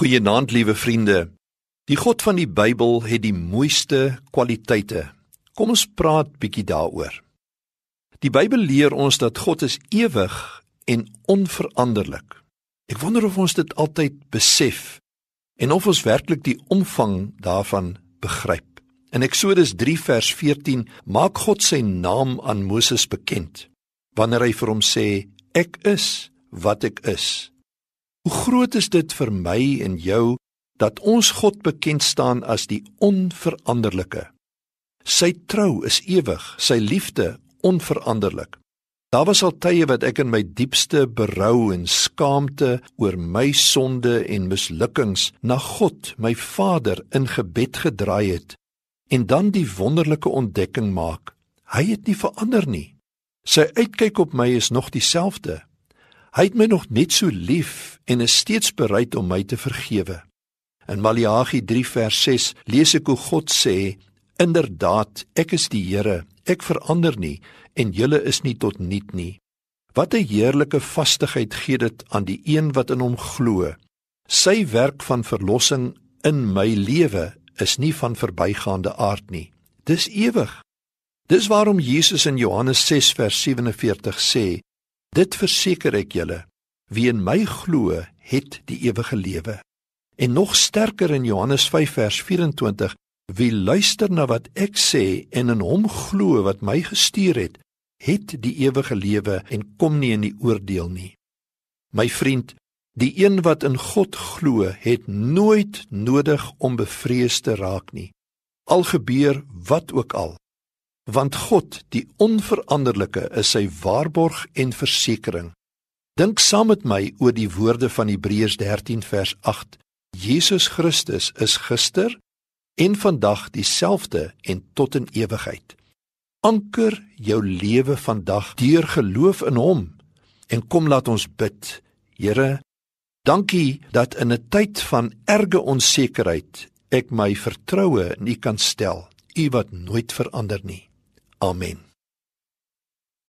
Goeienaand liewe vriende. Die God van die Bybel het die mooiste kwaliteite. Kom ons praat bietjie daaroor. Die Bybel leer ons dat God is ewig en onveranderlik. Ek wonder of ons dit altyd besef en of ons werklik die omvang daarvan begryp. In Eksodus 3 vers 14 maak God sy naam aan Moses bekend wanneer hy vir hom sê ek is wat ek is. Hoe groot is dit vir my en jou dat ons God bekend staan as die onveranderlike. Sy trou is ewig, sy liefde onveranderlik. Daar was al tye wat ek in my diepste berou en skaamte oor my sonde en mislukkings na God, my Vader, in gebed gedraai het en dan die wonderlike ontdekking maak: Hy het nie verander nie. Sy uitkyk op my is nog dieselfde. Hy het my nog net so lief en is steeds bereid om my te vergewe. In Maleagi 3 vers 6 lees ek hoe God sê: "Inderdaad, ek is die Here, ek verander nie en julle is nie tot niet nie." Wat 'n heerlike vastigheid gee dit aan die een wat in hom glo. Sy werk van verlossing in my lewe is nie van verbygaande aard nie. Dis ewig. Dis waarom Jesus in Johannes 6 vers 47 sê: Dit verseker ek julle, wie in my glo, het die ewige lewe. En nog sterker in Johannes 5 vers 24, wie luister na wat ek sê en in hom glo wat my gestuur het, het die ewige lewe en kom nie in die oordeel nie. My vriend, die een wat in God glo, het nooit nodig om bevrees te raak nie. Al gebeur wat ook al want God, die onveranderlike, is sy waarborg en versekering. Dink saam met my oor die woorde van Hebreërs 13 vers 8. Jesus Christus is gister en vandag dieselfde en tot in ewigheid. Anker jou lewe vandag deur geloof in hom en kom laat ons bid. Here, dankie dat in 'n tyd van erge onsekerheid ek my vertroue in U kan stel, U wat nooit verander nie. Amen.